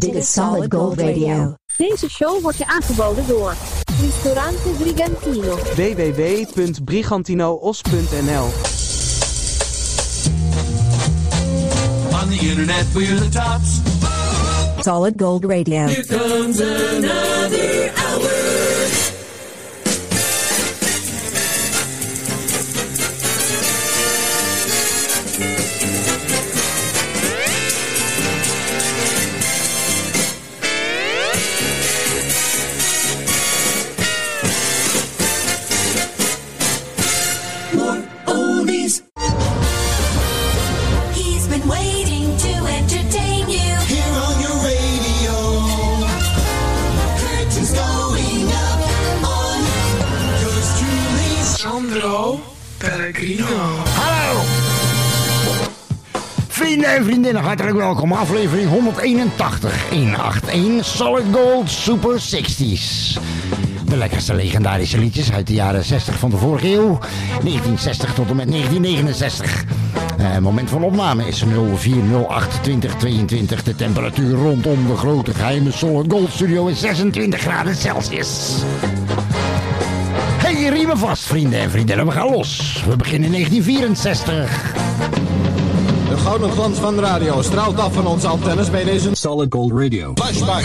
Dit is Solid Gold Radio. Deze show wordt je aangeboden door Ristorante Brigantino. www.brigantinoos.nl On the internet for the tops. Solid Gold Radio. Here comes another hour. hartelijk welkom. Aflevering 181, 181, Solid Gold Super 60s. De lekkerste legendarische liedjes uit de jaren 60 van de vorige eeuw. 1960 tot en met 1969. Eh, moment van opname is 04082022. De temperatuur rondom de grote geheime Solid Gold Studio is 26 graden Celsius. Hey, riemen vast, vrienden en vriendinnen. We gaan los. We beginnen 1964. De gouden glans van de radio straalt af van ons antennes bij deze Solid Gold Radio. Flashback.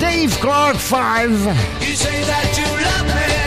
Dave Clark 5. You say that you love me.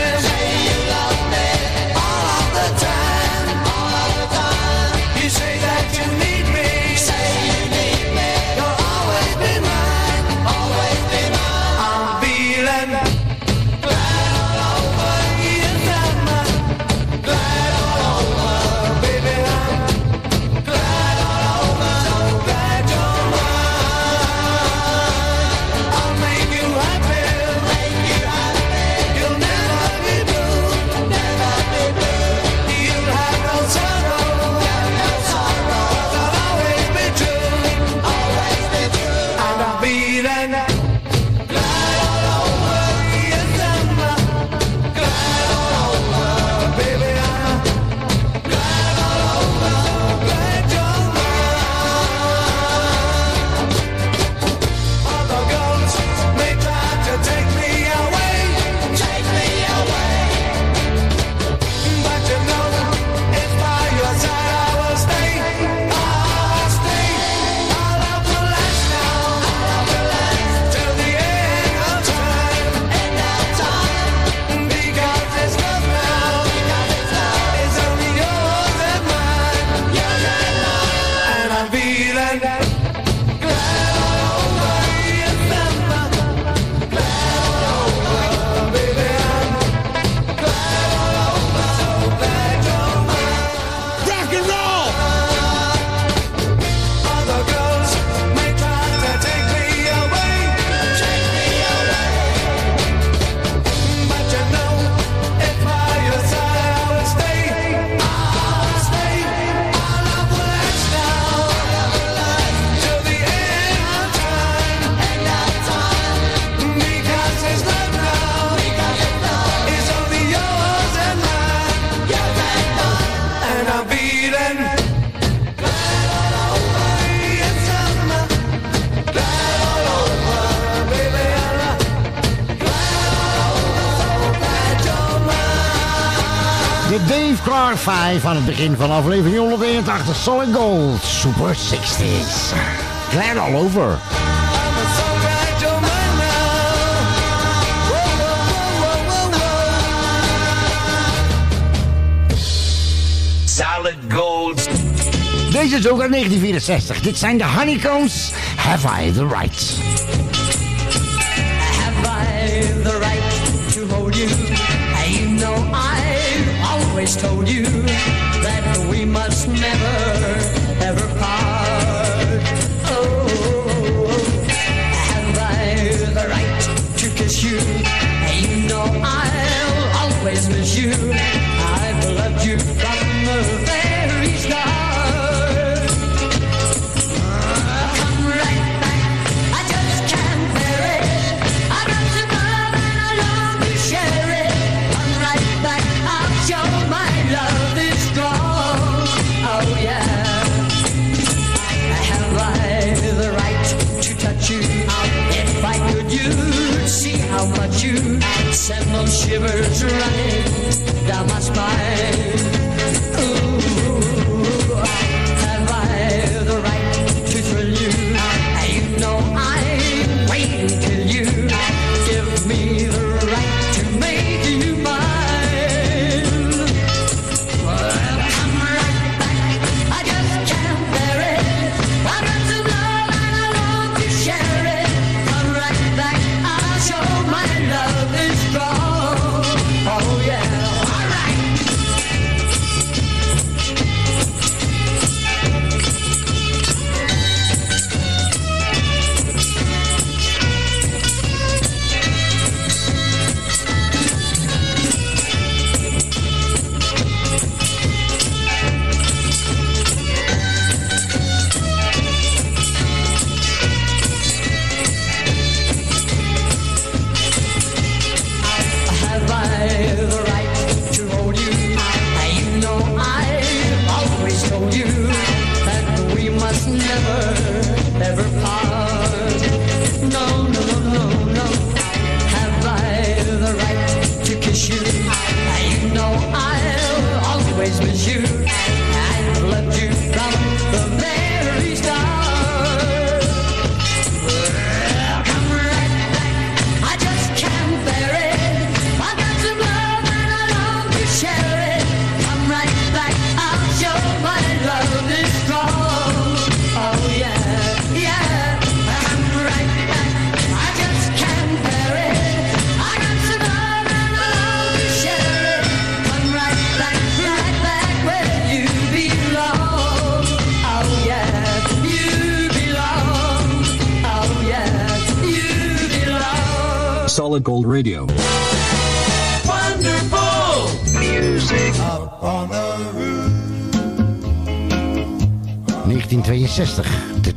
5 aan het begin van aflevering 181. Solid Gold, Super 60s. Glad all over. Solid Gold. Deze is ook uit 1964. Dit zijn de Honeycombs. Have I the Right? always told you.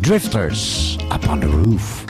Drifters. Up on the Roof.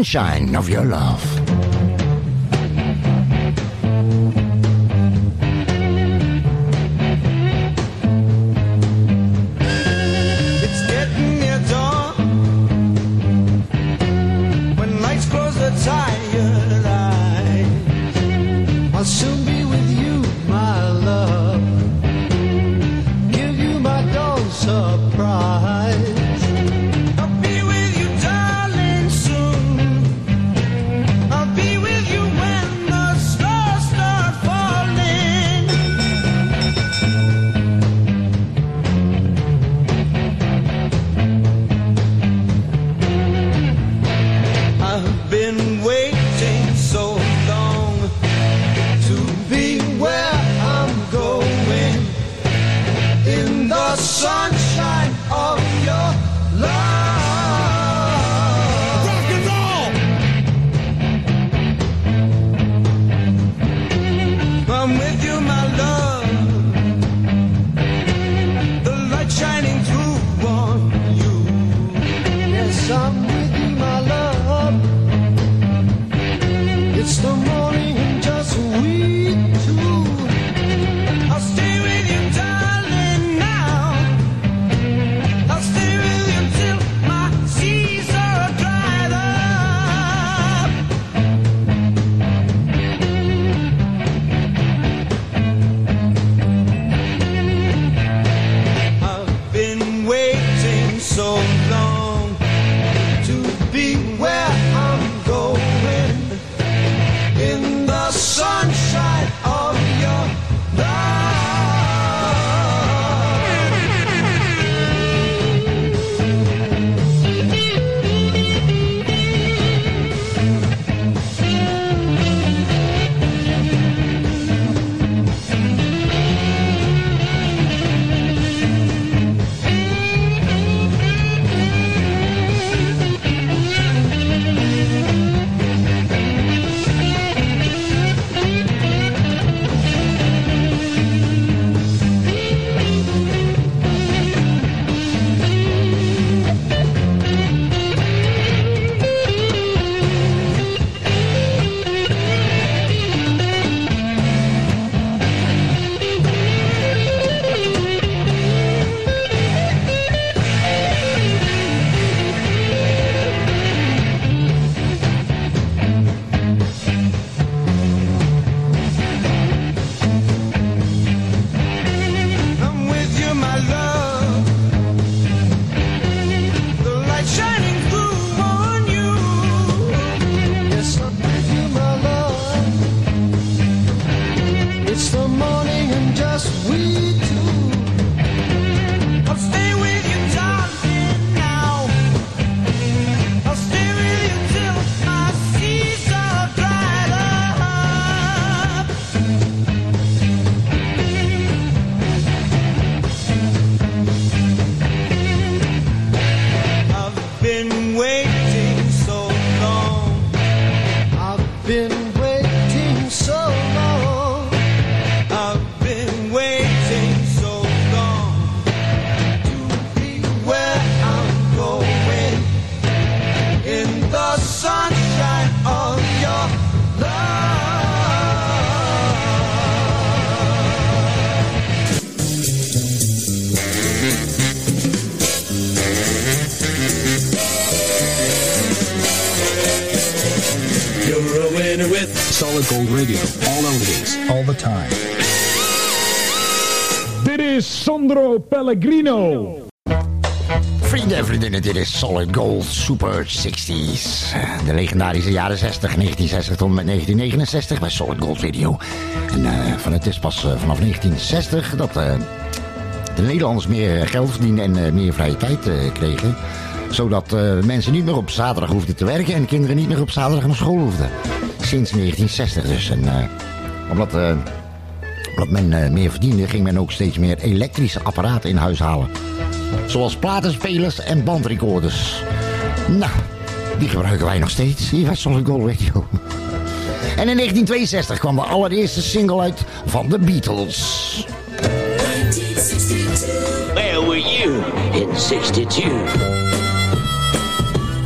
Sunshine of Your Love. Pellegrino. Vrienden en vriendinnen, dit is Solid Gold Super 60s. De legendarische jaren 60, 1960 tot met 1969 bij Solid Gold Radio. En eh, van het is pas eh, vanaf 1960 dat eh, de Nederlanders meer geld verdienden en meer vrije tijd kregen. Zodat mensen niet meer op zaterdag hoefden te werken en kinderen niet meer op zaterdag naar school hoefden. Sinds 1960 dus. En, omdat, omdat men eh, meer verdiende, ging men ook steeds meer elektrische apparaten in huis halen. Zoals platenspelers en bandrecorders. Nou, die gebruiken wij nog steeds hier was Solid Gold Radio. En in 1962 kwam de allereerste single uit van de Beatles. Where were you in 62?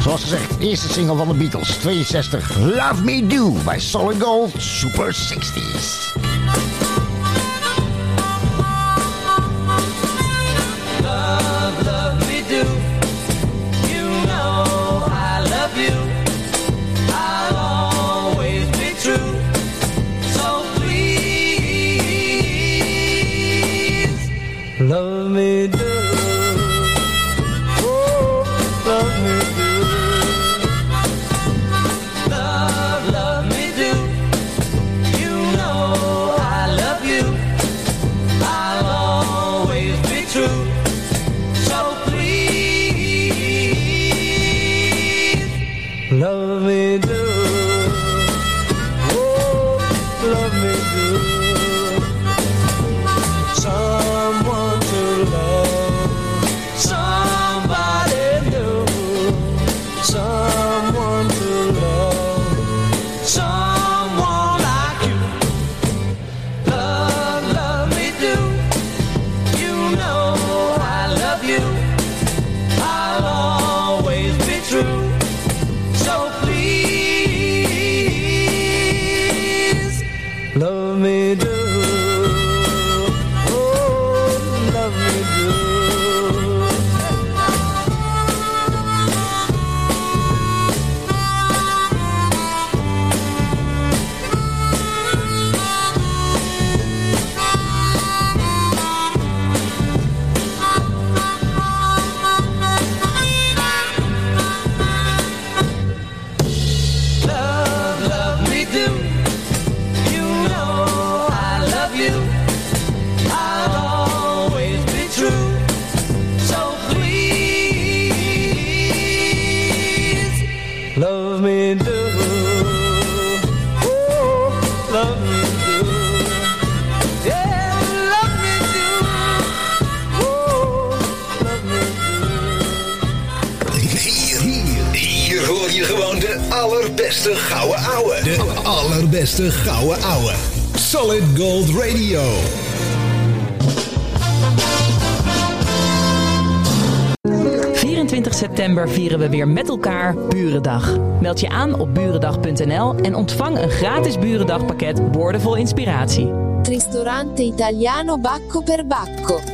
Zoals gezegd, eerste single van de Beatles, 62, Love Me Do, bij Solid Gold Super 60s. Allerbeste gouden ouwe. Solid Gold Radio. do. 24 september vieren we weer met elkaar Burendag. Meld je aan op burendag.nl en ontvang een gratis Burendagpakket boordevol inspiratie. Ristorante Italiano Bacco per Bacco.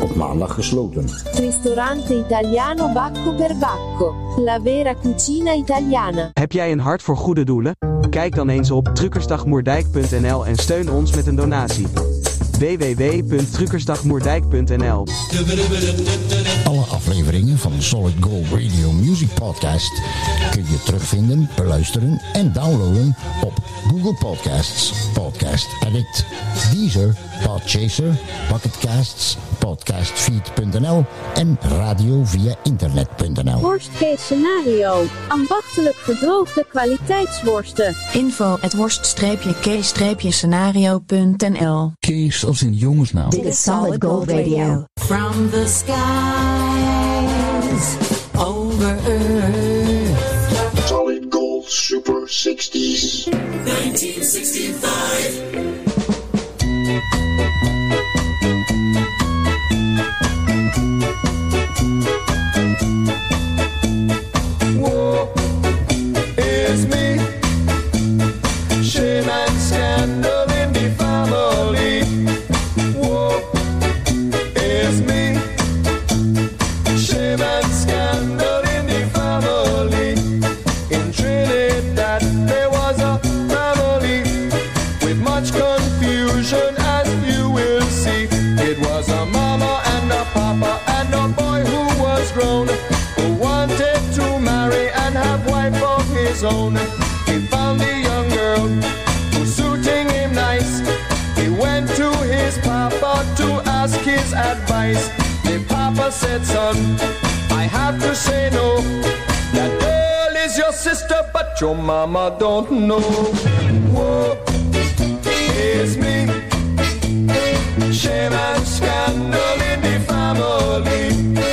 Op maandag gesloten. Ristorante Italiano Bacco per Bacco. La vera cucina italiana. Heb jij een hart voor goede doelen? Kijk dan eens op truckersdagmoerdijk.nl en steun ons met een donatie. www.truckersdagmoerdijk.nl afleveringen van Solid Gold Radio Music Podcast kun je terugvinden, beluisteren en downloaden op Google Podcasts, Podcast Addict, Deezer, Podchaser, Pocketcasts, Podcastfeed.nl en radio via internet.nl. Worst case scenario. Ambachtelijk gedroogde kwaliteitsworsten. Info at worst-k-scenario.nl Kees als in jongensnaam. Dit is Solid Gold Radio. From the skies over Earth. Solid Gold Super 60s. 1965. Advice. The papa said, son, I have to say no. That girl is your sister, but your mama don't know. Whoa, it's me. Shame and scandal in the family.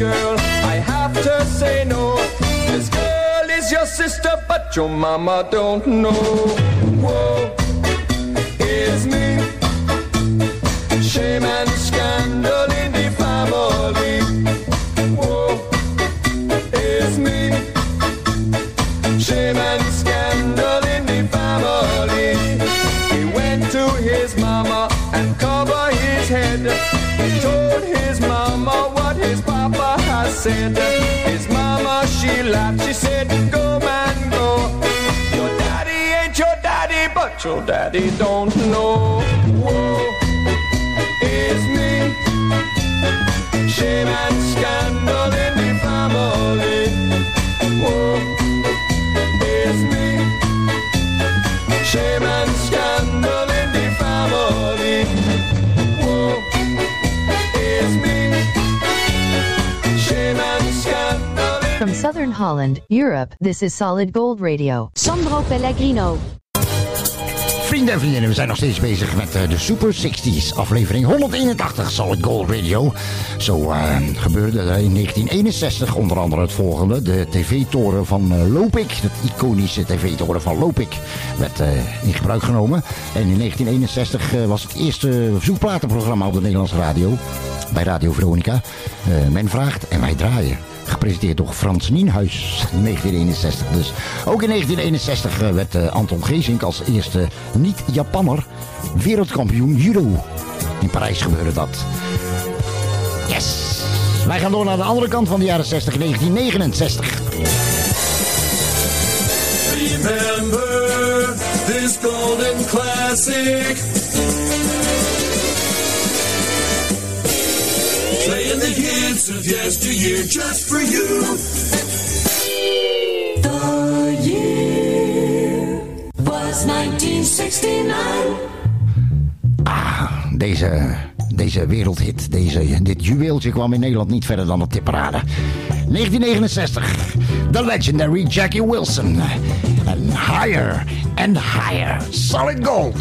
Girl. I have to say no. This girl is your sister, but your mama don't know. Whoa, it's me. Shame and scandal daddy, daddy don't know. Whoa, it's me. Shame and scandal in the family. Whoa, it's me. Shame and scandal in the family. Whoa, it's me. Shame and scandal From Southern Holland, Europe, this is Solid Gold Radio. Sandro Pellegrino. Vrienden en vriendinnen, we zijn nog steeds bezig met eh, de Super 60s. Aflevering 181 Solid Gold Radio. Zo eh, gebeurde er in 1961 onder andere het volgende. De tv-toren van eh, Lopik, de iconische tv-toren van Lopik, werd in gebruik genomen. En in 1961 eh, was het eerste zoekplatenprogramma op de Nederlandse radio. Bij Radio Veronica. Men vraagt en wij draaien. Gepresenteerd door Frans Nienhuis in 1961. Dus ook in 1961 eh, werd eh, Anton Geesink als eerste niet-Japanner wereldkampioen judo. In Parijs gebeurde dat. Yes! Wij gaan door naar de andere kant van de jaren 60, 1969. Remember this golden classic. The hits of yesteryear just for you. The year was 1969. Deze, deze wereldhit, deze, dit juweeltje kwam in Nederland niet verder dan de tipparade. 1969, The Legendary Jackie Wilson. En Higher and Higher, Solid Gold.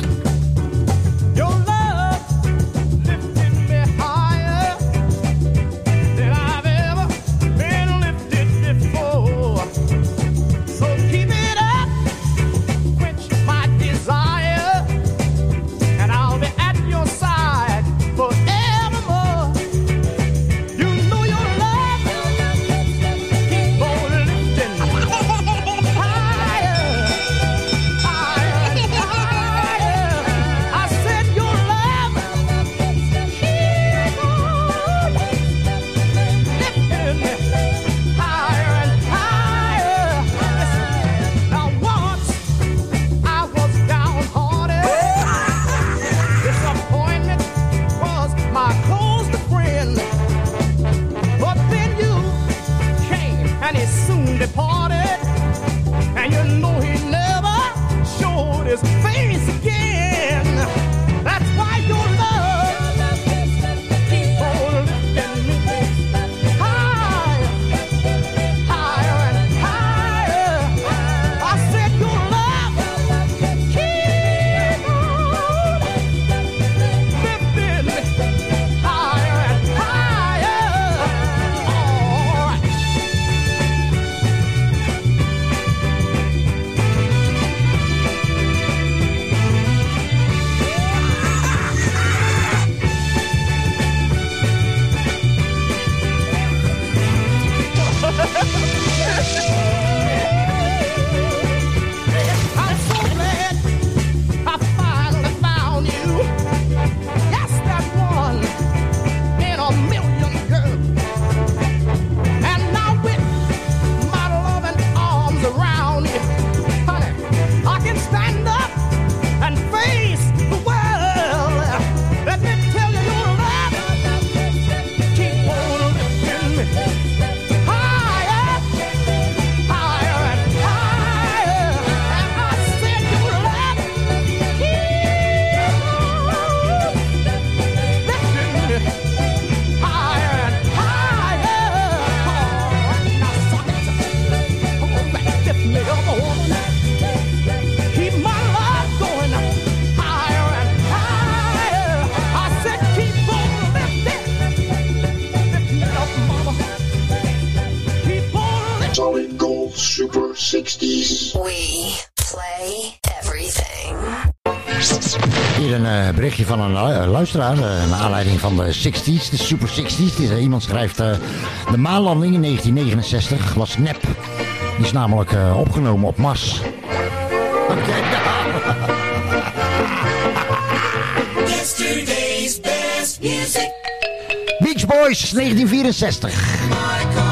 van een eh, luisteraar. Eh, naar aanleiding van de 60s, de Super 60s. Eh, iemand schrijft: De maanlanding in 1969 was nep. Die is namelijk opgenomen op Mars. Beach Boys 1964.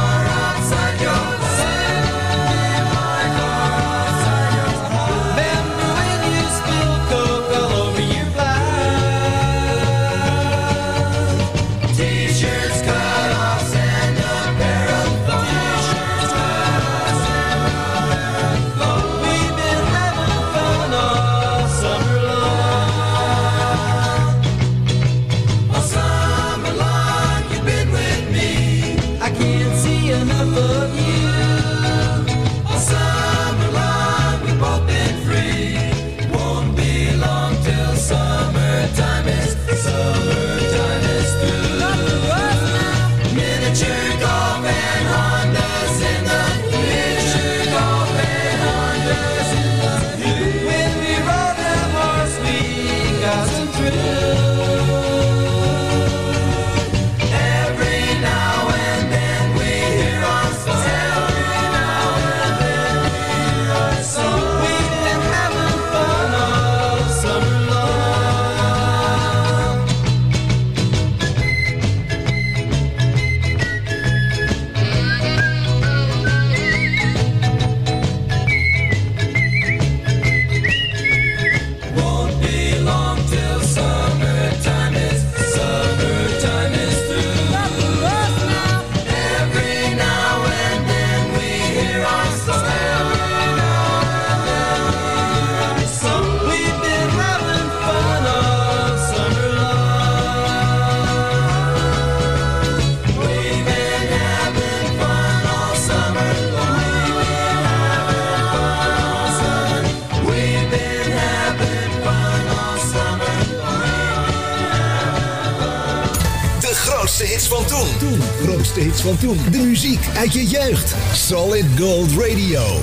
hits van toen. De muziek uit je jeugd. Solid Gold Radio.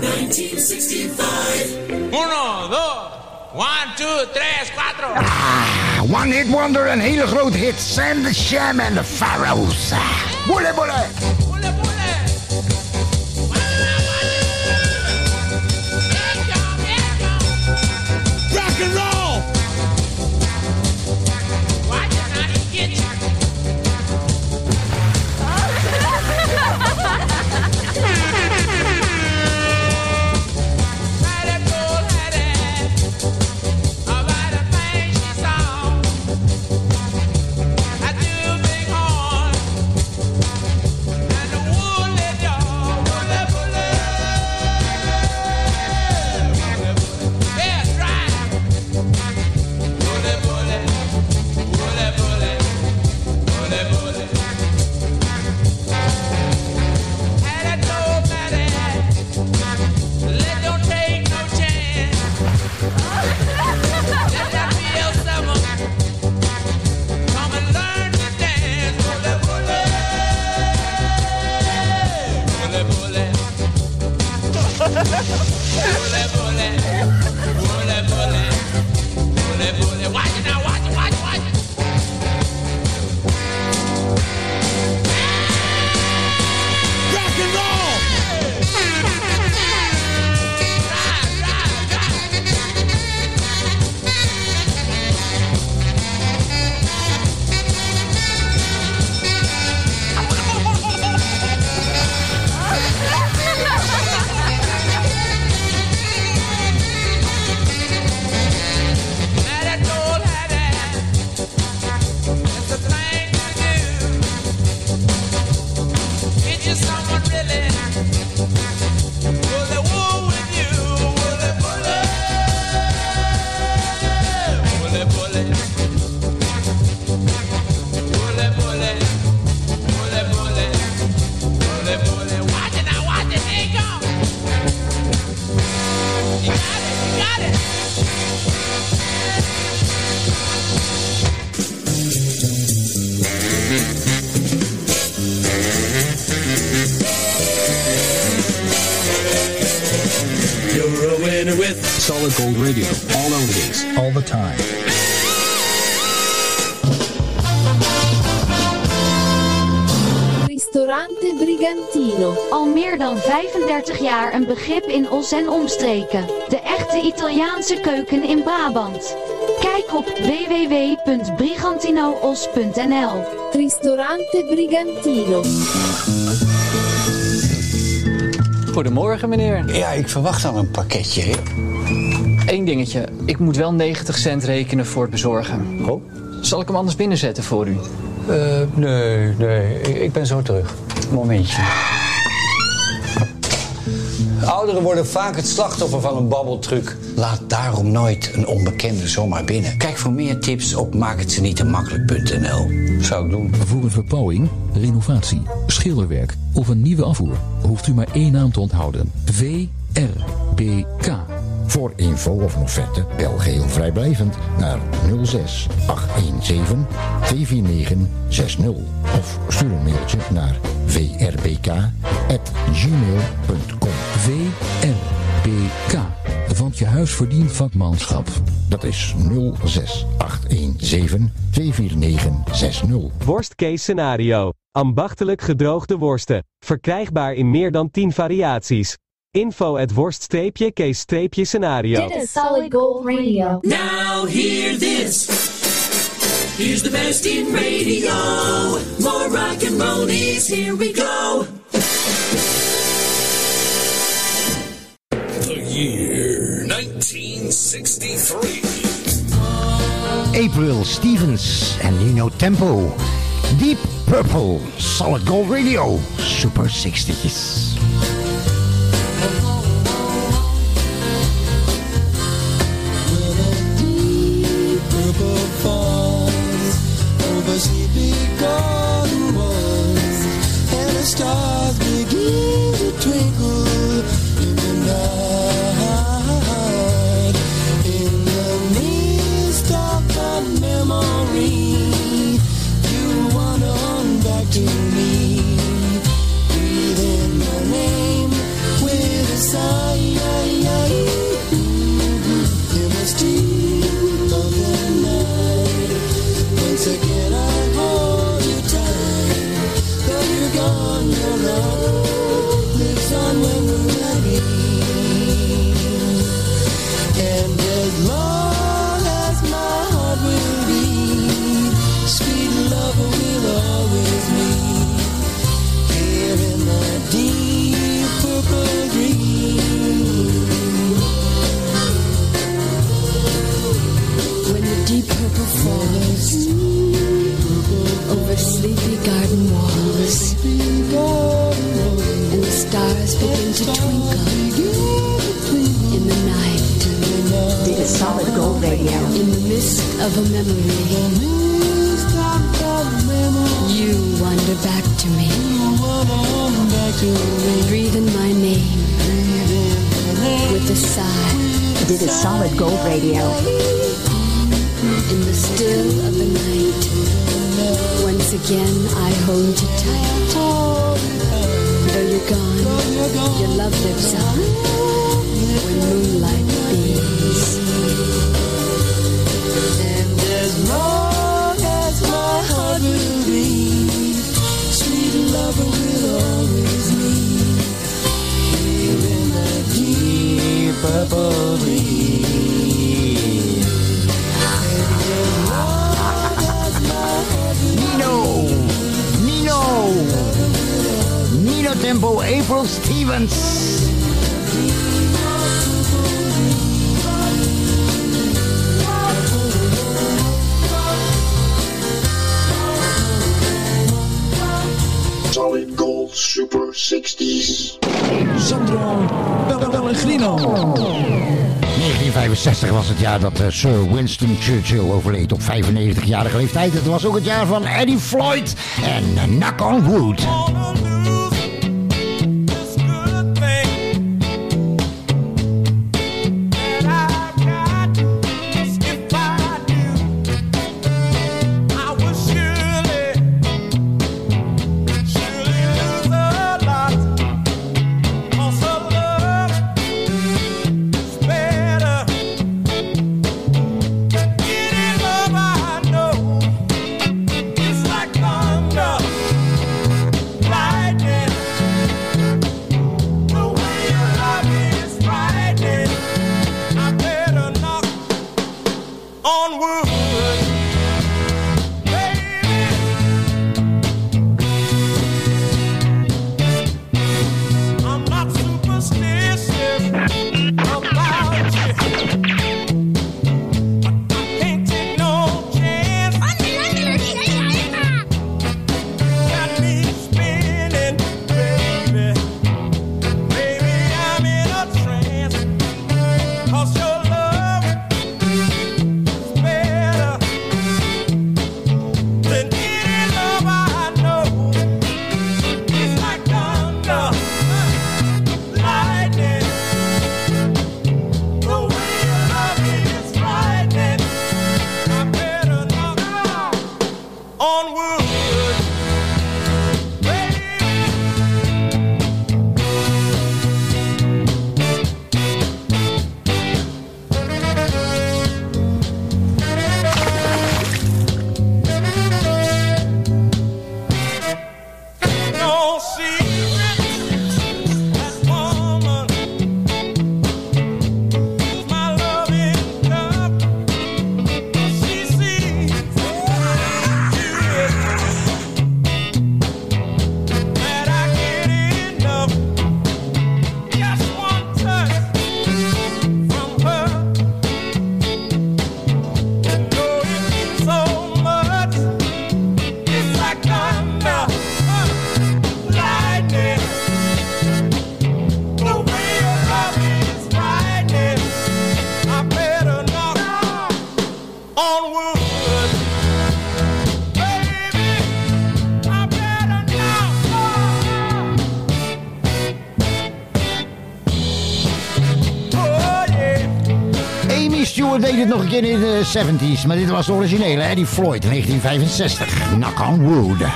1965. Uno, dos, one, two, tres, cuatro. Ah, one hit wonder, een hele groot hit. Sam the Sham and the Pharaohs. Boele, boele. Ristorante Brigantino. Al meer dan 35 jaar een begrip in Os en omstreken. De echte Italiaanse keuken in Brabant. Kijk op www.brigantinoos.nl Ristorante Brigantino. Goedemorgen, meneer. Ja, ik verwacht al een pakketje. hè? Eén dingetje. Ik moet wel 90 cent rekenen voor het bezorgen. Oh? Zal ik hem anders binnenzetten voor u? Eh, nee, nee. Ik, ik ben zo terug. Momentje. Ouderen worden vaak het slachtoffer van een babbeltruc. Laat daarom nooit een onbekende zomaar binnen. Kijk voor meer tips op maakhetzenietemakkelijk.nl. Zou ik doen. Voor een verbouwing, renovatie, schilderwerk of een nieuwe afvoer hoeft u maar één naam te onthouden. VRBK. Voor info of een offerte bel geheel vrijblijvend naar 06 817 249 60 of stuur een mailtje naar vrbk@gmail.com. VRBK. Want je huis verdient vakmanschap. Dat is 06 817 249 60. Worst case scenario. Ambachtelijk gedroogde worsten. Verkrijgbaar in meer dan 10 variaties. Info at worst-case-scenario. Dit is Solid Gold Radio. Now hear this. Here's the best in radio. More rock and rollies, here we go. The year 1963. April Stevens en Nino Tempo. Deep Purple, Solid Gold Radio, Super 60s. Solid Gold Radio. In the mist of a memory, you wander back to me. Breathe in my name with a sigh. Dit is Solid Gold Radio. In the still of the night, once again I hold you tight. Though you're gone, your love lives on Nino, Tempo, April Stevens. Super 60s. Sandro Pellegrino. 1965 was het jaar dat eh, Sir Winston Churchill overleed op 95-jarige leeftijd. Het was ook het jaar van Eddie Floyd en Knock on Wood. In de 70s, maar dit was de originele, Eddie Floyd, 1965. Knock on Wood.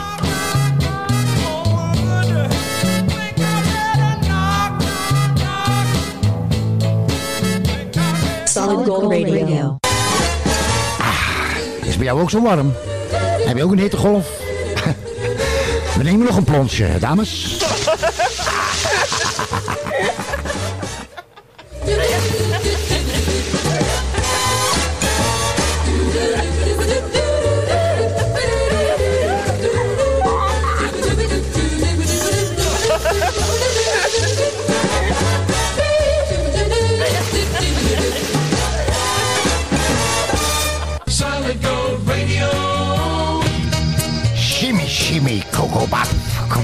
Solid Gold Radio. Is bij jou ook zo warm? Heb je ook een hittegolf? We nemen nog een plonsje, dames.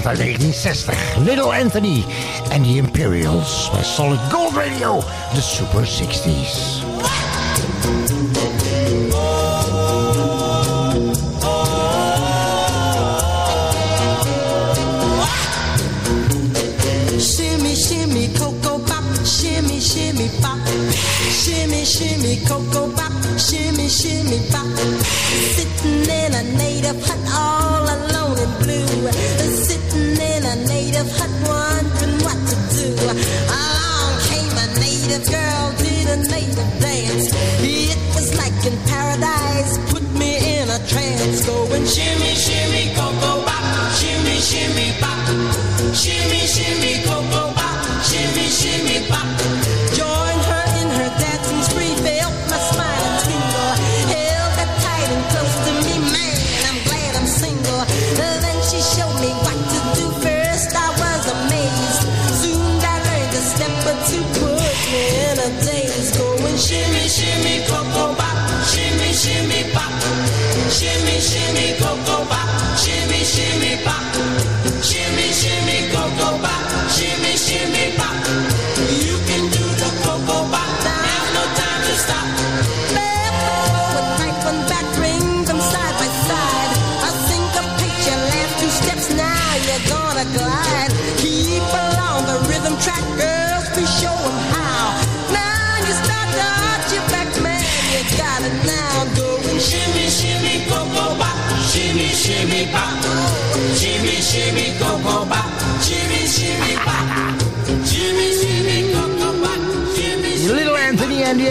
uit 1960. Little Anthony en The Imperials bij Solid Gold Radio, de Super 60s. Shimmy, shimmy, cocoa pop, shimmy, shimmy pop. Shimmy, shimmy, cocoa pop, shimmy, shimmy pop. Sitting in a native a native dance. It was like in paradise, put me in a trance. Going shimmy, shimmy, cocoa pop, shimmy, shimmy pop. Shimmy, shimmy,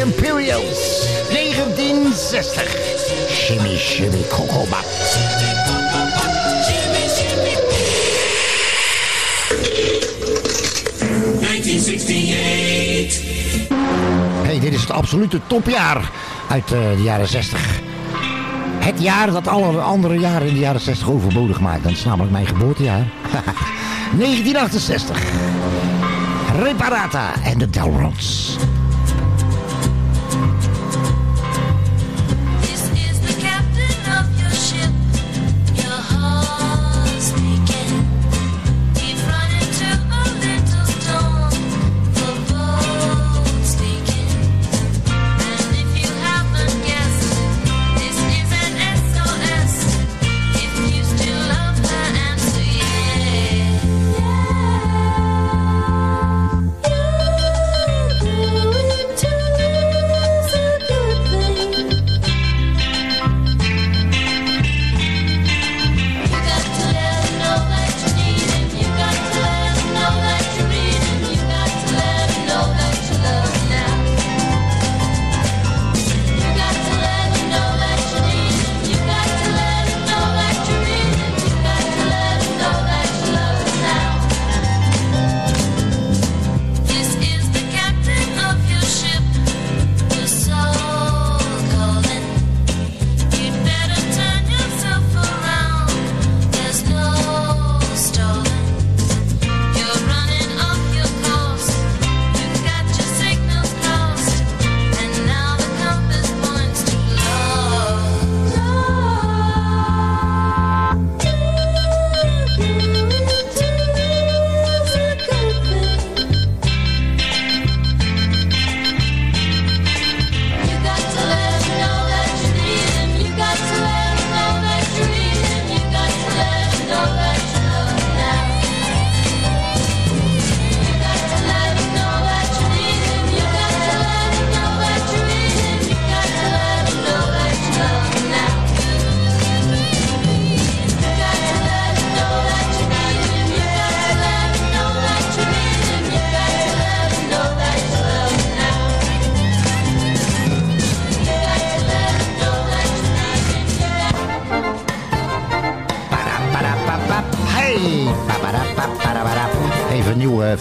Imperials, 1960. Shimmy Shimmy Coco Bop. shimmy, shimmy. 1968. Hey, dit is het absolute topjaar uit eh, de jaren 60. Het jaar dat alle andere jaren in de jaren 60 overbodig maakt. Dat is namelijk mijn geboortejaar. 1968. Reparata en de Delrons.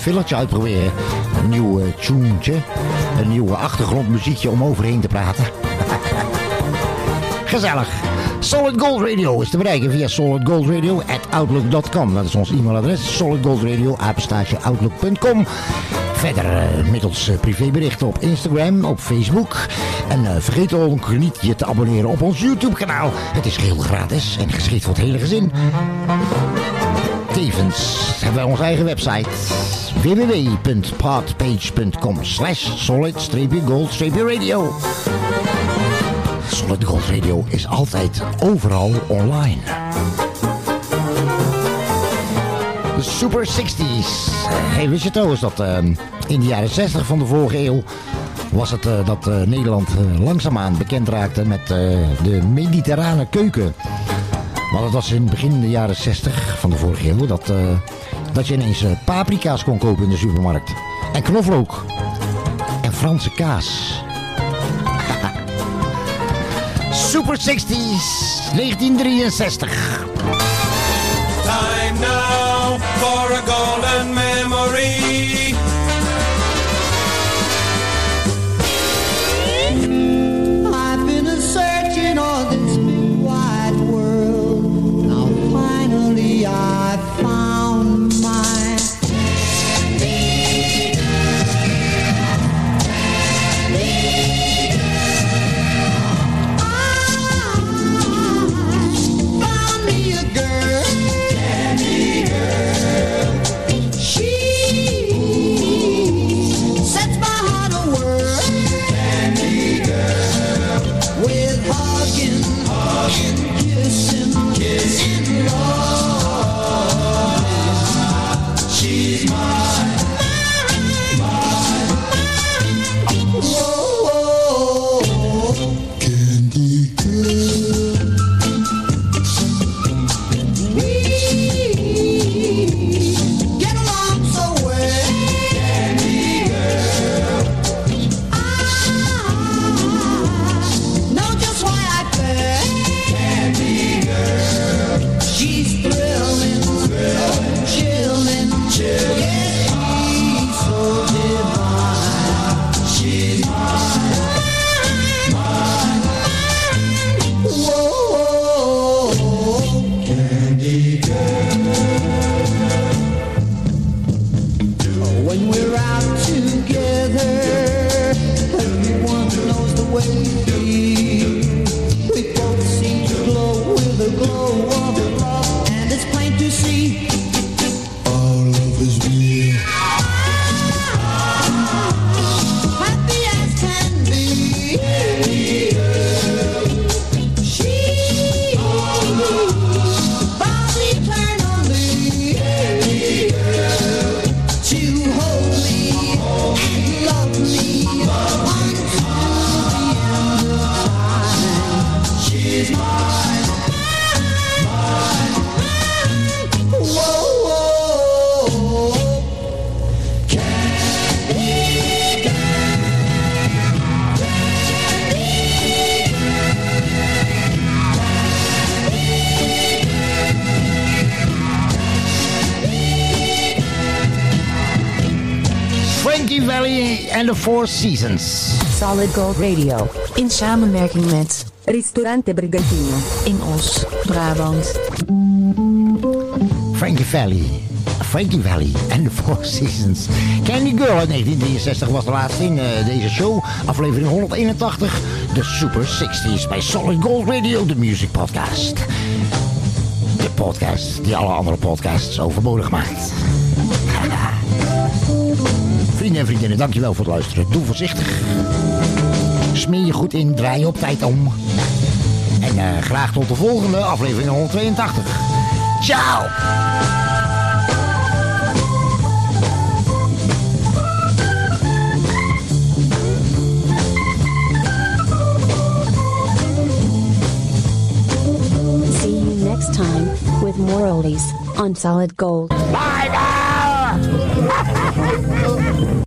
Eh, fillertje uitproberen. Een nieuw uh, tuentje. Een nieuw achtergrondmuziekje om overheen te praten. Gezellig. Solid Gold Radio is te bereiken via solidgoldradio.outlook.com. Dat is ons e-mailadres. solidgoldradio, apenstaartje, outlook.com. Verder eh, middels eh, privéberichten op Instagram, op Facebook. En eh, vergeet ook niet je te abonneren op ons YouTube-kanaal. Het is geheel gratis en geschikt voor het hele gezin. Tevens hebben wij onze eigen website www.podpage.com slash solid-gold-radio Solid Gold Radio is altijd overal online. De Super 60s. Hey, wist je trouwens dat eh, in de jaren 60 van de vorige eeuw was het eh, dat eh, Nederland langzaamaan bekend raakte met de mediterrane keuken. Want het was in begin de jaren 60 van de vorige eeuw dat, eh, dat je ineens eh, paprika's kon kopen in de supermarkt. En knoflook. En Franse kaas. Super 60s 1963. Time now Four Seasons. Solid Gold Radio. In samenwerking met Ristorante Brigantino. In Os, Brabant. Frankie Valley. Frankie Valley and the Four Seasons. Candy Girl uit 1963 was de laatste in eh, deze show. Aflevering 181. De Super 60s bij Solid Gold Radio, de music podcast. De podcast die alle andere podcasts overbodig maakt. Vrienden en vriendinnen, dankjewel voor het luisteren. Doe voorzichtig. Smeer je goed in, draai je op tijd om. En eh, graag tot de volgende aflevering 182. Ciao! See you next time with more oldies on Solid Gold. Bye now!